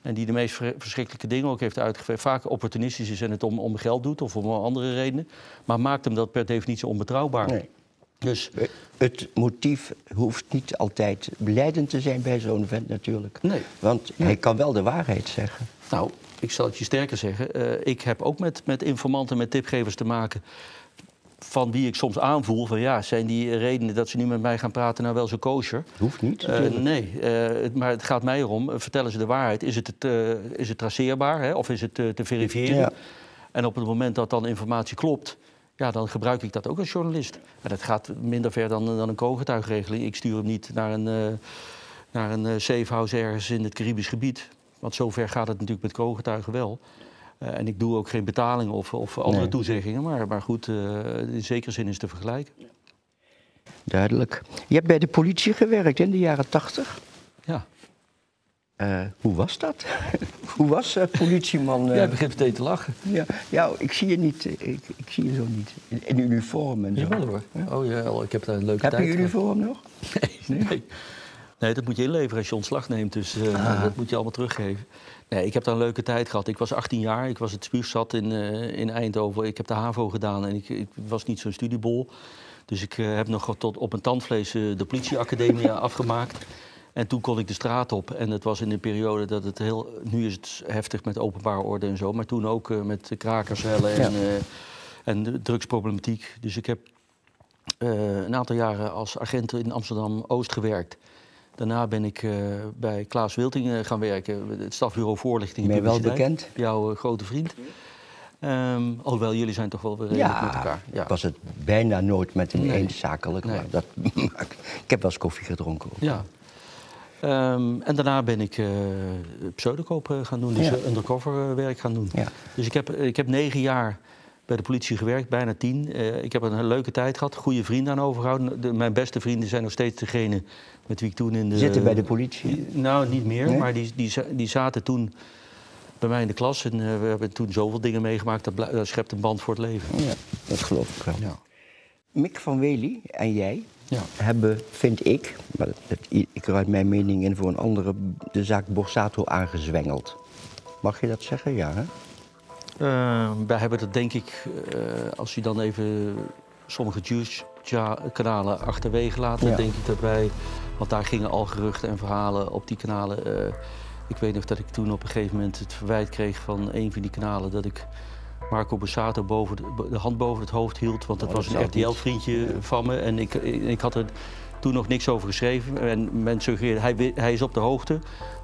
[SPEAKER 2] En die de meest verschrikkelijke dingen ook heeft uitgevoerd. Vaak opportunistisch is en het om, om geld doet of om andere redenen. Maar maakt hem dat per definitie onbetrouwbaar.
[SPEAKER 1] Nee.
[SPEAKER 2] Dus
[SPEAKER 1] Het motief hoeft niet altijd beleidend te zijn bij zo'n vent natuurlijk.
[SPEAKER 2] nee.
[SPEAKER 1] Want hij kan wel de waarheid zeggen.
[SPEAKER 2] Nou, ik zal het je sterker zeggen. Eh, ik heb ook met, met informanten, met tipgevers te maken. Van wie ik soms aanvoel van ja, zijn die redenen dat ze nu met mij gaan praten nou wel zo kosher?
[SPEAKER 1] Hoeft niet.
[SPEAKER 2] Eh, nee, eh, maar het gaat mij erom, vertellen ze de waarheid. Is het, het, is het traceerbaar hè? of is het te verifiëren?
[SPEAKER 1] Ja.
[SPEAKER 2] En op het moment dat dan informatie klopt, ja, dan gebruik ik dat ook als journalist. En dat gaat minder ver dan, dan een kogeltuigregeling. Ik stuur hem niet naar een, naar een eh, safehouse ergens in het Caribisch gebied. Want zover gaat het natuurlijk met kogeltuigen wel. Eh, en ik doe ook geen betalingen of, of andere
[SPEAKER 1] Nee.
[SPEAKER 2] toezeggingen. Maar, maar goed, eh, in zekere zin is te vergelijken.
[SPEAKER 1] Duidelijk. Je hebt bij de politie gewerkt in de jaren tachtig.
[SPEAKER 2] Ja.
[SPEAKER 1] Eh, hoe was dat? *laughs* hoe was politieman?
[SPEAKER 2] Jij begint meteen te lachen.
[SPEAKER 1] ja, ja, ik zie je niet. Ik, ik zie je zo niet. In, in uniform en zo.
[SPEAKER 2] Jawel hoor. Oh ja, ik heb daar een leuke
[SPEAKER 1] Heb je
[SPEAKER 2] tijd gehad.
[SPEAKER 1] uniform nog? *laughs*
[SPEAKER 2] Nee, nee. Nee, dat moet je inleveren als je ontslag neemt. Dus eh, dat moet je allemaal teruggeven. Nee, ik heb daar een leuke tijd gehad. Ik was 18 jaar, ik was het spuurzat in, eh, in Eindhoven. Ik heb de HAVO gedaan en ik, ik was niet zo'n studiebol. Dus ik eh, heb nog tot op mijn tandvlees de politieacademie *laughs* afgemaakt. En toen kon ik de straat op. En het was in een periode dat het heel... Nu is het heftig met openbare orde en zo. Maar toen ook met krakersrellen en,
[SPEAKER 1] Ja.
[SPEAKER 2] en de drugsproblematiek. Dus ik heb een aantal jaren als agent in Amsterdam-Oost gewerkt. Daarna ben ik eh, bij Klaas Wilting eh, gaan werken, het stafbureau voorlichting. en
[SPEAKER 1] Ben je wel bekend?
[SPEAKER 2] Jouw eh, grote vriend. Ehm alhoewel, jullie zijn toch wel weer redelijk met elkaar.
[SPEAKER 1] ik was het bijna nooit met
[SPEAKER 2] Nee.
[SPEAKER 1] eens zakelijk.
[SPEAKER 2] Nee.
[SPEAKER 1] Maar dat, *laughs* ik heb wel eens koffie gedronken. ook.
[SPEAKER 2] Ja. Ehm, en daarna ben ik eh pseudokoop gaan doen, dus
[SPEAKER 1] Ja.
[SPEAKER 2] undercover werk gaan doen.
[SPEAKER 1] Ja.
[SPEAKER 2] Dus ik heb, ik heb negen jaar bij de politie gewerkt, bijna tien. Eh, ik heb een leuke tijd gehad, goede vrienden aan overgehouden. De, mijn beste vrienden zijn nog steeds degene met wie ik toen in de...
[SPEAKER 1] Zitten bij de politie?
[SPEAKER 2] Die- nou, niet meer,
[SPEAKER 1] Nee?
[SPEAKER 2] maar die, die, die zaten toen bij mij in de klas. En eh, we hebben toen zoveel dingen meegemaakt, dat, schept een band voor het leven.
[SPEAKER 1] Ja, dat geloof ik wel.
[SPEAKER 2] Ja.
[SPEAKER 1] Mick van Wely en jij
[SPEAKER 2] Ja.
[SPEAKER 1] hebben, vind ik, maar dat- ik ruim mijn mening in voor een andere, de zaak Borsato aangezwengeld. Mag je dat zeggen? Ja, hè?
[SPEAKER 2] Eh, wij hebben dat denk ik, eh, als je dan even sommige juice-kanalen achterwege
[SPEAKER 1] Ja.
[SPEAKER 2] denk ik dat wij, want daar gingen al geruchten en verhalen op die kanalen. eh, ik weet nog dat ik toen op een gegeven moment het verwijt kreeg van een van die kanalen dat ik Marco Borsato boven de, de hand boven het hoofd hield, want dat
[SPEAKER 1] Oh,
[SPEAKER 2] was
[SPEAKER 1] dat
[SPEAKER 2] een. RTL-vriendje van me en ik, ik, had er toen nog niks over geschreven. En men suggereerde, hij, hij is op de hoogte,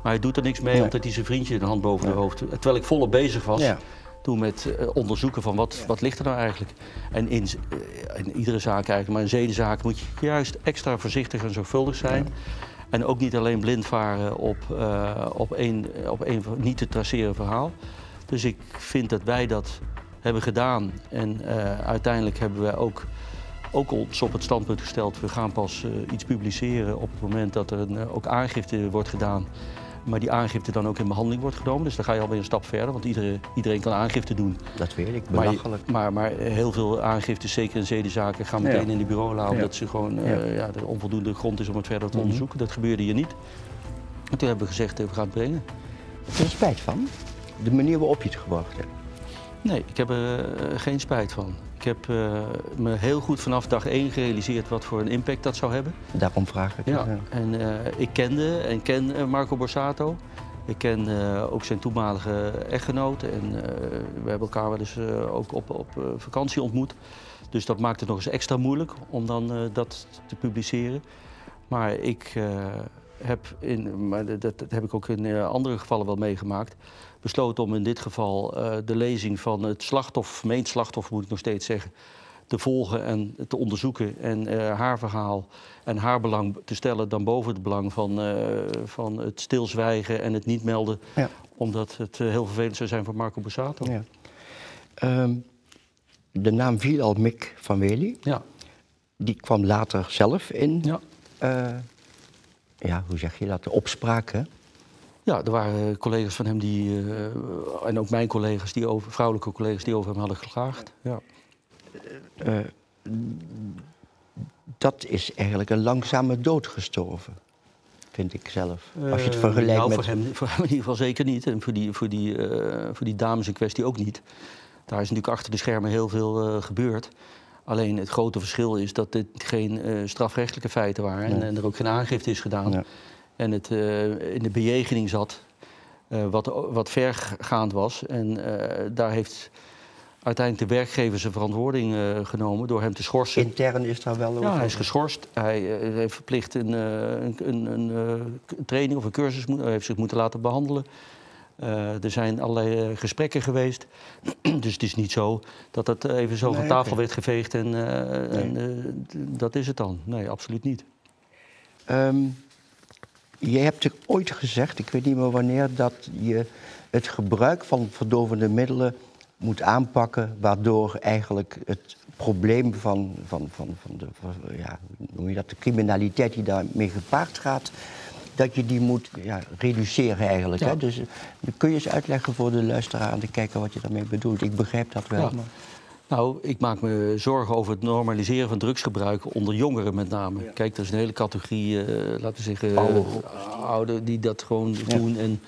[SPEAKER 2] maar hij doet er niks mee
[SPEAKER 1] Nee.
[SPEAKER 2] omdat hij zijn vriendje de hand boven
[SPEAKER 1] Ja.
[SPEAKER 2] de hoofd. Terwijl ik volop bezig was
[SPEAKER 1] Ja.
[SPEAKER 2] Toen met eh, onderzoeken van wat, wat ligt er nou eigenlijk. En in, eh, in iedere zaak eigenlijk, maar in zedenzaken moet je juist extra voorzichtig en zorgvuldig zijn. En ook niet alleen blind varen op, eh, op één op één niet te traceren verhaal. Dus ik vind dat wij dat hebben gedaan. En uiteindelijk hebben wij ook, ook ons op het standpunt gesteld... we gaan pas iets publiceren op het moment dat er een, ook aangifte wordt gedaan. Maar die aangifte dan ook in behandeling wordt genomen. Dus dan ga je alweer een stap verder, want iedereen, iedereen kan aangifte doen.
[SPEAKER 1] Dat weet ik,
[SPEAKER 2] Maar,
[SPEAKER 1] belachelijk.
[SPEAKER 2] maar, maar heel veel aangiftes, zeker in zedenzaken, gaan
[SPEAKER 1] Ja.
[SPEAKER 2] meteen in de bureaula...
[SPEAKER 1] Ja.
[SPEAKER 2] omdat ze gewoon eh,
[SPEAKER 1] Ja. Mhm.
[SPEAKER 2] ja, er onvoldoende grond is om het verder te onderzoeken. Dat gebeurde hier niet. En toen hebben we gezegd, eh, we gaan het brengen.
[SPEAKER 1] Heb je er spijt van? De manier waarop je het gebracht hebt.
[SPEAKER 2] Nee, ik heb er eh, geen spijt van. Ik heb eh, me heel goed vanaf dag één gerealiseerd wat voor een impact dat zou hebben.
[SPEAKER 1] Daarom vraag ik.
[SPEAKER 2] Ja.
[SPEAKER 1] Ja.
[SPEAKER 2] En eh, ik kende en ken eh, Marco Borsato. Ik ken ook zijn toenmalige echtgenoot. En we hebben elkaar wel eens ook op, op vakantie ontmoet. Dus dat maakt het nog eens extra moeilijk om dan dat te publiceren. Maar ik heb, in, maar dat, dat heb ik ook in eh, andere gevallen wel meegemaakt, besloten om in dit geval eh, de lezing van het slachtoffer, vermeend slachtoffer moet ik nog steeds zeggen, te volgen en te onderzoeken en eh, haar verhaal en haar belang te stellen dan boven het belang van, van het stilzwijgen en het niet melden,
[SPEAKER 1] Ja.
[SPEAKER 2] omdat het heel vervelend zou zijn voor Marco Borsato.
[SPEAKER 1] Ja. Ehm, de naam viel al Mick van Wely.
[SPEAKER 2] Ja.
[SPEAKER 1] die kwam later zelf in.
[SPEAKER 2] Ja.
[SPEAKER 1] Ja, hoe zeg je dat? De opspraak, hè?
[SPEAKER 2] Ja, er waren collega's van hem die, eh, en ook mijn collega's, die over, vrouwelijke collega's, die over hem hadden geklaagd. Ja.
[SPEAKER 1] Eh, dat is eigenlijk een langzame dood gestorven. Vind ik zelf. Als je het
[SPEAKER 2] Eh,
[SPEAKER 1] vergelijkt
[SPEAKER 2] nou,
[SPEAKER 1] met.
[SPEAKER 2] voor, hem, voor hem in ieder geval zeker niet. En voor die, voor, die, voor die dames in kwestie ook niet. Daar is natuurlijk achter de schermen heel veel gebeurd. Alleen het grote verschil is dat dit geen eh, strafrechtelijke feiten waren. En, en er ook geen aangifte is gedaan. En het eh, in de bejegening zat, eh, wat, wat vergaand was. En eh, daar heeft uiteindelijk de werkgever zijn verantwoording eh, genomen door hem te schorsen.
[SPEAKER 1] Intern is daar wel over.
[SPEAKER 2] Ja, hij is geschorst. Hij eh, heeft verplicht een, eh, een, een, eh, training of een cursus moet, heeft zich moeten laten behandelen. Eh, er zijn allerlei eh, gesprekken geweest. *clears throat* dus het is niet zo dat het even zo
[SPEAKER 1] Nee,
[SPEAKER 2] van tafel werd geveegd en, eh, en dat is het dan. Nee, absoluut niet.
[SPEAKER 1] Ehm, je hebt er ooit gezegd, ik weet niet meer wanneer, dat je het gebruik van verdovende middelen moet aanpakken, waardoor eigenlijk het probleem van, van, van, van de, ja, hoe noem je dat, de criminaliteit die daarmee gepaard gaat, dat je die moet ja, reduceren eigenlijk.
[SPEAKER 2] Ja.
[SPEAKER 1] Hè? Dus eh, kun je eens uitleggen voor de luisteraar en de kijker wat je daarmee bedoelt? Ik begrijp dat wel.
[SPEAKER 2] Ja.
[SPEAKER 1] Maar...
[SPEAKER 2] Nou, ik maak me zorgen over het normaliseren van drugsgebruik onder jongeren met name. Kijk, er is een hele categorie, eh, laten we zeggen,
[SPEAKER 1] Oude
[SPEAKER 2] eh, ouderen die dat gewoon doen. En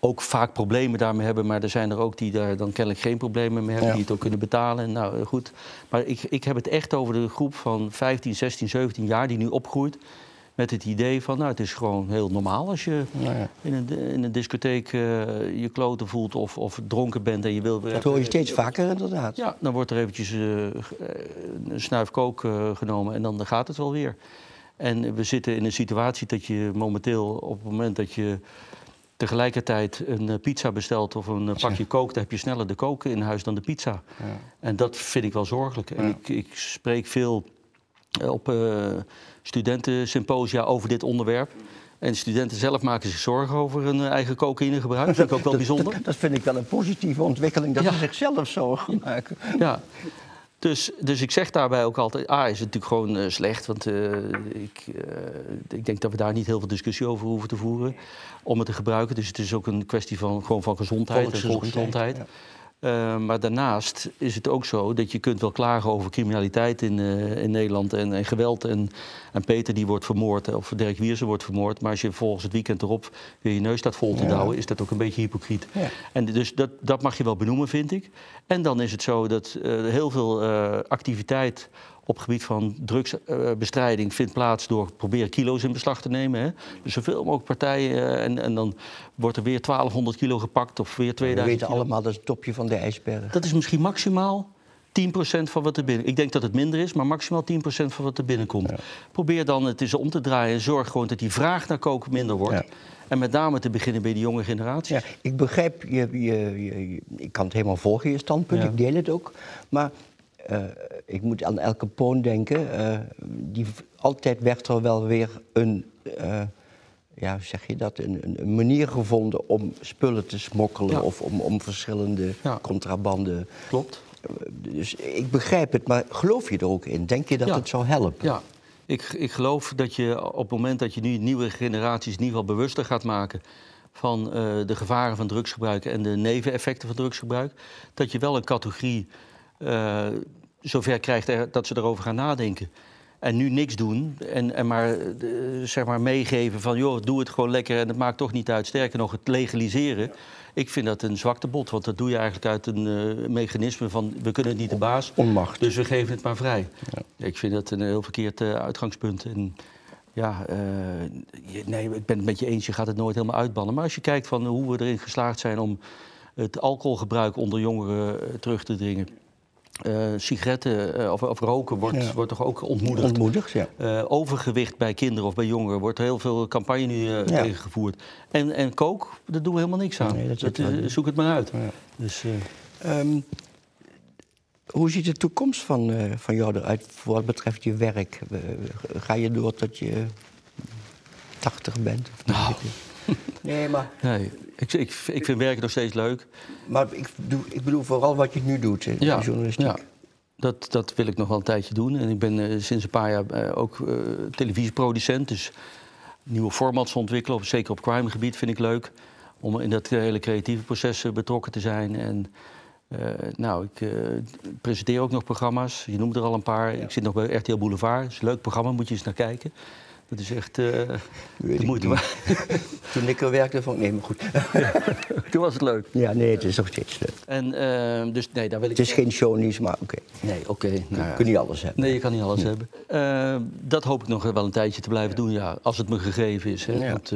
[SPEAKER 2] ook vaak problemen daarmee hebben, maar er zijn er ook die daar dan kennelijk geen problemen mee hebben,
[SPEAKER 1] Ja.
[SPEAKER 2] die het ook kunnen betalen. Nou, goed. Maar ik, ik heb het echt over de groep van 15, 16, 17 jaar die nu opgroeit. Met het idee van, nou, het is gewoon heel normaal als je
[SPEAKER 1] Nou ja.
[SPEAKER 2] in een, in een discotheek eh, je kloten voelt of, of dronken bent en je wil weer
[SPEAKER 1] Dat hoor je steeds vaker inderdaad.
[SPEAKER 2] ja, dan wordt er eventjes eh, eh, een snuif kook genomen en dan gaat het wel weer. En we zitten in een situatie dat je momenteel op het moment dat je tegelijkertijd een pizza bestelt of een pakje kook, dan heb je sneller de koken in huis dan de pizza. En dat vind ik wel zorgelijk. En ik, ik spreek veel op eh studentensymposia over dit onderwerp. En studenten zelf maken zich zorgen over hun eh, eigen cocaïnegebruik. Dat vind ik ook wel bijzonder.
[SPEAKER 1] Dat, dat vind ik wel een positieve ontwikkeling, dat
[SPEAKER 2] Ja.
[SPEAKER 1] ze zichzelf zorgen maken.
[SPEAKER 2] Ja. Dus, dus ik zeg daarbij ook altijd, A, is het natuurlijk gewoon eh, slecht. Want eh, ik, eh, ik denk dat we daar niet heel veel discussie over hoeven te voeren. Om het te gebruiken. Dus het is ook een kwestie van, gewoon van gezondheid en
[SPEAKER 1] Volksgezondheid,
[SPEAKER 2] volksgezondheid. Eh, maar daarnaast is het ook zo dat je kunt wel klagen over criminaliteit in, eh, in Nederland en, en geweld. En, en Peter die wordt vermoord, of Dirk Wiersen wordt vermoord. Maar als je volgens het weekend erop weer je neus staat vol te
[SPEAKER 1] Ja.
[SPEAKER 2] douwen, is dat ook een beetje hypocriet.
[SPEAKER 1] Ja.
[SPEAKER 2] En dus dat, dat mag je wel benoemen, vind ik. En dan is het zo dat eh, heel veel eh, activiteit op gebied van drugsbestrijding vindt plaats door proberen kilo's in beslag te nemen. Hè. Dus zoveel mogelijk partijen eh, en, en dan wordt er weer 1200 kilo gepakt of weer
[SPEAKER 1] We
[SPEAKER 2] 2000
[SPEAKER 1] weten
[SPEAKER 2] kilo.
[SPEAKER 1] allemaal, dat is het topje van de ijsberg.
[SPEAKER 2] Dat is misschien maximaal 10% van wat er binnen. Ik denk dat het minder is, maar maximaal 10% van wat er binnenkomt. Probeer dan het eens om te draaien en zorg gewoon dat die vraag naar koken minder wordt.
[SPEAKER 1] Ja.
[SPEAKER 2] En met name te beginnen bij de jonge generatie.
[SPEAKER 1] Ja, ik begrijp, je, je, ik kan het helemaal volgen, je standpunt, ik deel het ook. Maar eh, ik moet aan El Capone denken. eh, die, altijd werd er wel weer een, eh, ja, zeg je dat, een, een- manier gevonden om spullen te smokkelen
[SPEAKER 2] Ja.
[SPEAKER 1] of om, om verschillende
[SPEAKER 2] Ja.
[SPEAKER 1] contrabanden.
[SPEAKER 2] Klopt.
[SPEAKER 1] Dus ik begrijp het, maar geloof je er ook in? Denk je dat
[SPEAKER 2] Ja.
[SPEAKER 1] het zou helpen?
[SPEAKER 2] Ja, ik, ik geloof dat je op het moment dat je nu nieuwe generaties in ieder geval bewuster gaat maken van de gevaren van drugsgebruik en de neveneffecten van drugsgebruik, dat je wel een categorie zover krijgt er- dat ze erover gaan nadenken. En nu niks doen en, en maar, eh, zeg maar meegeven van joh, doe het gewoon lekker en het maakt toch niet uit. Sterker nog, het legaliseren. Ik vind dat een zwaktebod, want dat doe je eigenlijk uit een eh, mechanisme van we kunnen het niet de baas.
[SPEAKER 1] Onmacht.
[SPEAKER 2] Dus we geven het maar vrij. Ik vind dat een heel verkeerd eh, uitgangspunt. En ja, eh, je- nee, ik ben het met je eens, je gaat het nooit helemaal uitbannen. Maar als je kijkt van hoe we erin geslaagd zijn om het alcoholgebruik onder jongeren eh, terug te dringen. Eh, sigaretten eh, of, of roken wordt,
[SPEAKER 1] Ja.
[SPEAKER 2] wordt toch ook ontmoedigd.
[SPEAKER 1] Ontmoedigd, ja.
[SPEAKER 2] Eh, overgewicht bij kinderen of bij jongeren wordt heel veel campagne nu eh,
[SPEAKER 1] Ja.
[SPEAKER 2] tegen gevoerd. En, en kook, daar doen we helemaal niks aan.
[SPEAKER 1] Nee, dat
[SPEAKER 2] dat, zoek het maar uit.
[SPEAKER 1] Ja.
[SPEAKER 2] Dus, eh,
[SPEAKER 1] Ehm, hoe ziet de toekomst van, eh, van jou eruit voor wat betreft je werk? Ga je door tot je 80 bent? Of
[SPEAKER 2] Nou. *laughs*
[SPEAKER 1] Nee, maar,
[SPEAKER 2] nee, ik, ik, ik vind werken nog steeds leuk.
[SPEAKER 1] maar ik, doe, ik bedoel vooral wat je nu doet in
[SPEAKER 2] Ja,
[SPEAKER 1] de journalistiek.
[SPEAKER 2] ja. Dat, dat wil ik nog wel een tijdje doen. En ik ben eh, sinds een paar jaar eh, ook eh, televisieproducent. Dus nieuwe formats ontwikkelen, zeker op crime-gebied, vind ik leuk. Om in dat hele creatieve proces betrokken te zijn. En nou, ik presenteer ook nog programma's. Je noemt er al een paar. Ik zit nog bij RTL Boulevard. Dat is een leuk programma, moet je eens naar kijken. Dat is echt *laughs*
[SPEAKER 1] Weet
[SPEAKER 2] de moeite. *laughs*
[SPEAKER 1] Toen ik er werkte, vond ik... Nee, maar goed. *laughs*
[SPEAKER 2] Toen was het leuk.
[SPEAKER 1] Ja, nee, het is nog steeds leuk.
[SPEAKER 2] En eh, dus nee, daar wil ik...
[SPEAKER 1] Het is geen shownieuws, maar oké.
[SPEAKER 2] Nee, oké. nou.
[SPEAKER 1] Je kunt niet alles hebben.
[SPEAKER 2] Nee, je kan niet alles hebben. Eh, dat hoop ik nog wel een tijdje te blijven doen, ja, als het me gegeven is. Hè.
[SPEAKER 1] Ja.
[SPEAKER 2] Want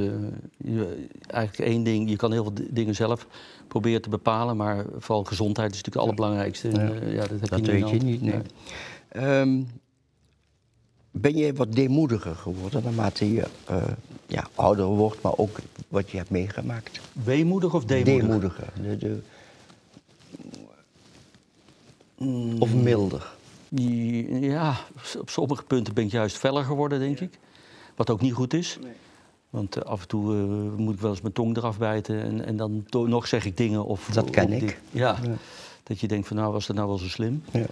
[SPEAKER 2] je, eigenlijk één ding, je kan heel veel dingen zelf proberen te bepalen, maar vooral gezondheid is natuurlijk het allerbelangrijkste. En, ja, dat heb
[SPEAKER 1] Dat
[SPEAKER 2] je
[SPEAKER 1] weet je niet, nee.
[SPEAKER 2] hand.
[SPEAKER 1] Ben je wat deemoediger geworden naarmate je eh, ja, ouder wordt, maar ook wat je hebt meegemaakt?
[SPEAKER 2] Weemoedig of deemoedig?
[SPEAKER 1] Deemoediger. De, de,
[SPEAKER 2] Mm.
[SPEAKER 1] of milder.
[SPEAKER 2] Ja, op sommige punten ben ik juist feller geworden, denk ik. Wat ook niet goed is. Want eh, af en toe eh, moet ik wel eens mijn tong eraf bijten en, en dan nog zeg ik dingen. Of,
[SPEAKER 1] Dat ken
[SPEAKER 2] of
[SPEAKER 1] ik.
[SPEAKER 2] dit- Ja, dat je denkt van nou was dat nou wel zo slim.
[SPEAKER 1] Ja.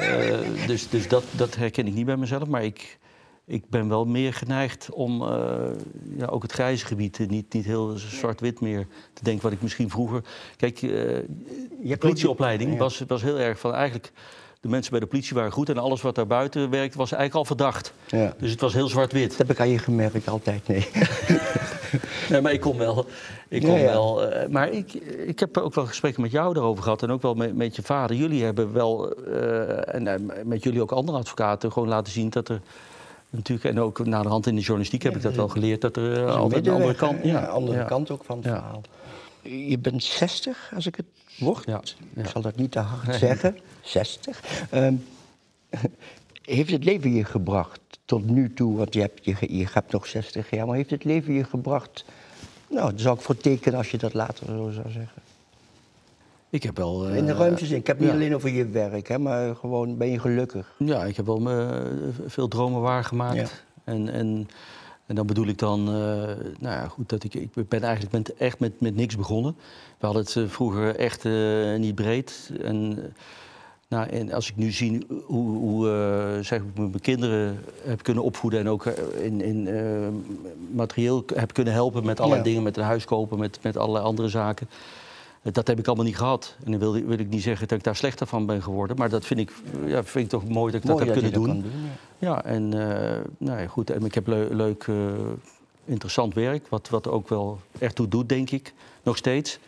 [SPEAKER 2] Eh, dus dus dat, dat herken ik niet bij mezelf. Maar ik, ik ben wel meer geneigd om eh, ja, ook het grijze gebied, eh, niet, niet heel zwart-wit meer te denken wat ik misschien vroeger... Kijk,
[SPEAKER 1] Je
[SPEAKER 2] politieopleiding was, was heel erg van eigenlijk... De mensen bij de politie waren goed en alles wat daar buiten werkte was eigenlijk al verdacht.
[SPEAKER 1] Ja.
[SPEAKER 2] Dus het was heel zwart-wit.
[SPEAKER 1] Dat heb ik aan je gemerkt, altijd nee. *laughs*
[SPEAKER 2] Nee, maar ik kom wel. Ik kom
[SPEAKER 1] ja.
[SPEAKER 2] wel eh, maar ik, ik heb ook wel gesprekken met jou daarover gehad. En ook wel met, met je vader. Jullie hebben wel, eh, en eh, met jullie ook andere advocaten, gewoon laten zien dat er natuurlijk. En ook na de hand in de journalistiek heb ik dat wel geleerd. Dat er altijd een andere kant.
[SPEAKER 1] Ja, andere
[SPEAKER 2] ja.
[SPEAKER 1] kant ook van het
[SPEAKER 2] Ja.
[SPEAKER 1] verhaal. Je bent 60, als ik het word. Ik zal dat niet te hard
[SPEAKER 2] Nee.
[SPEAKER 1] zeggen. 60. Ehm, heeft het leven je gebracht tot nu toe, want je hebt, je, je hebt nog 60 jaar, maar heeft het leven je gebracht? Nou, daar zou ik voor tekenen als je dat later zo zou zeggen.
[SPEAKER 2] Ik heb wel. eh,
[SPEAKER 1] In de ruimte zin. Ik heb niet
[SPEAKER 2] ja.
[SPEAKER 1] alleen over je werk, hè, maar gewoon ben je gelukkig.
[SPEAKER 2] Ja, ik heb wel eh, veel dromen waargemaakt.
[SPEAKER 1] Ja.
[SPEAKER 2] En, en, en dan bedoel ik dan, eh, nou ja, goed, dat ik, ik ben eigenlijk echt met, met niks begonnen. We hadden het vroeger echt niet breed. En, nou, en als ik nu zie hoe, hoe eh, zeg ik mijn kinderen heb kunnen opvoeden en ook eh, in, in eh, materieel heb kunnen helpen met allerlei
[SPEAKER 1] Ja.
[SPEAKER 2] dingen, met een huis kopen, met, met allerlei andere zaken. Dat heb ik allemaal niet gehad. En dan wil, wil ik niet zeggen dat ik daar slechter van ben geworden. Maar dat vind ik, ja, vind ik toch mooi dat ik
[SPEAKER 1] Mooi
[SPEAKER 2] dat heb kunnen doen.
[SPEAKER 1] kan doen. ja.
[SPEAKER 2] Ja, en nou ja, goed. En ik heb leu- leuk, interessant werk. Wat, wat ook wel ertoe doet, denk ik. Nog steeds.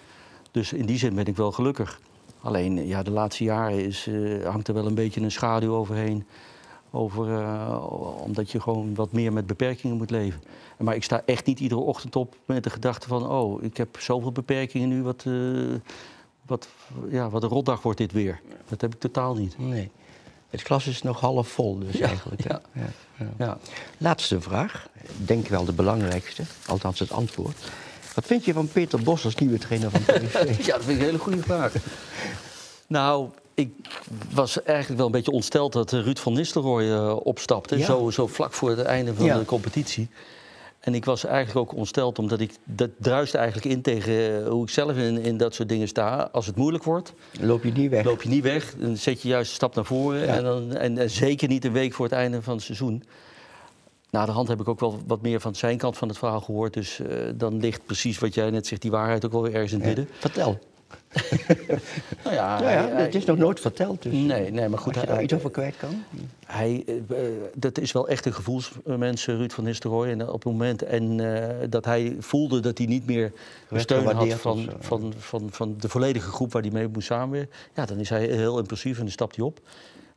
[SPEAKER 2] Dus in die zin ben ik wel gelukkig. Alleen, ja, de laatste jaren is, eh, hangt er wel een beetje een schaduw overheen. Over, eh, omdat je gewoon wat meer met beperkingen moet leven. Maar ik sta echt niet iedere ochtend op met de gedachte van... oh, ik heb zoveel beperkingen nu, wat, eh, wat, ja, wat een rotdag wordt dit weer. Dat heb ik totaal niet.
[SPEAKER 1] Nee. Het glas is nog half vol, dus eigenlijk.
[SPEAKER 2] Ja,
[SPEAKER 1] ja. Ja. Laatste vraag, denk wel de belangrijkste, althans het antwoord. Wat vind je van Peter Bos als nieuwe trainer van PSV? *laughs*
[SPEAKER 2] Ja, dat vind ik een hele goede vraag. nou, ik was eigenlijk wel een beetje ontsteld dat eh, Ruud van Nistelrooy eh, opstapte.
[SPEAKER 1] Ja.
[SPEAKER 2] Zo, zo vlak voor het einde van
[SPEAKER 1] Ja.
[SPEAKER 2] de competitie. En ik was eigenlijk ook ontsteld, omdat ik dat druiste eigenlijk in tegen eh, hoe ik zelf in, in dat soort dingen sta. Als het moeilijk wordt,
[SPEAKER 1] Loop je niet weg?
[SPEAKER 2] loop je niet weg. Dan zet je juist een stap naar voren.
[SPEAKER 1] Ja.
[SPEAKER 2] En, dan, en, en zeker niet een week voor het einde van het seizoen. Na de hand heb ik ook wel wat meer van zijn kant van het verhaal gehoord. Dus eh, dan ligt precies wat jij net zegt, die waarheid ook wel weer ergens in het midden.
[SPEAKER 1] Vertel. *laughs*
[SPEAKER 2] Nou ja,
[SPEAKER 1] Ja, ja,
[SPEAKER 2] hij- hij-
[SPEAKER 1] het is nog nooit verteld, dus
[SPEAKER 2] Nee, nee, maar goed.
[SPEAKER 1] als je
[SPEAKER 2] hij-
[SPEAKER 1] daar iets over kwijt kan.
[SPEAKER 2] hij, eh, eh, dat is wel echt een gevoelsmens, eh, Ruud van Nistelrooy. En op het moment en, eh, dat hij voelde dat hij niet meer de steun had van, van, van, van de volledige groep waar hij mee moest samenwerken... ja, dan is hij heel impulsief en dan stapt hij op.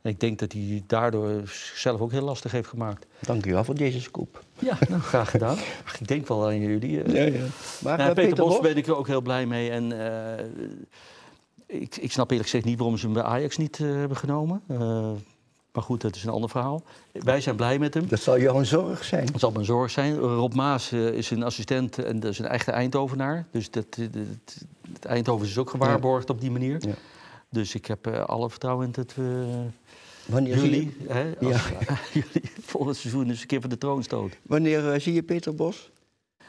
[SPEAKER 2] En ik denk dat hij daardoor zichzelf ook heel lastig heeft gemaakt.
[SPEAKER 1] Dank u wel voor deze scoop.
[SPEAKER 2] Ja, *laughs* nou, graag gedaan. Ach, ik denk wel aan jullie. eh.
[SPEAKER 1] Ja, ja. Maar
[SPEAKER 2] Nou, Peter, Bos ben ik er ook heel blij mee. En eh, ik, ik snap eerlijk gezegd niet waarom ze hem bij Ajax niet eh, hebben genomen. Maar goed, dat is een ander verhaal. Wij zijn blij met hem.
[SPEAKER 1] Dat zal jouw zorg zijn.
[SPEAKER 2] Dat zal mijn zorg zijn. Rob Maas is een assistent en dat is een echte Eindhovenaar. Dus dat, dat- het Eindhoven is ook gewaarborgd op die manier.
[SPEAKER 1] Ja.
[SPEAKER 2] Dus ik heb eh, alle vertrouwen in dat we
[SPEAKER 1] Wanneer, zie
[SPEAKER 2] jullie,
[SPEAKER 1] je,
[SPEAKER 2] hè, als, *laughs* jullie volgend seizoen eens een keer van de troon stoten.
[SPEAKER 1] wanneer eh, zie je Peter Bos?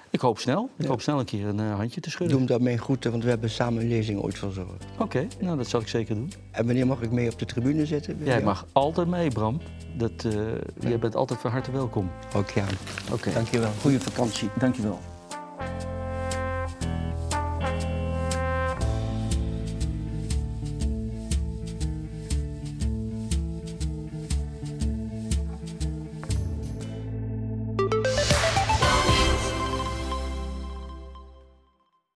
[SPEAKER 2] Ik hoop snel. Ik hoop snel een keer een eh, handje te schudden.
[SPEAKER 1] Doe hem daarmee groeten, want we hebben samen een lezing ooit verzorgd.
[SPEAKER 2] Oké, nou dat zal ik zeker doen.
[SPEAKER 1] En wanneer mag ik mee op de tribune zitten?
[SPEAKER 2] Jij mag altijd mee, Bram. Dat, eh, Jij bent altijd van harte welkom.
[SPEAKER 1] Oké,
[SPEAKER 2] Oké.
[SPEAKER 1] dankjewel. Goede vakantie.
[SPEAKER 2] Dankjewel.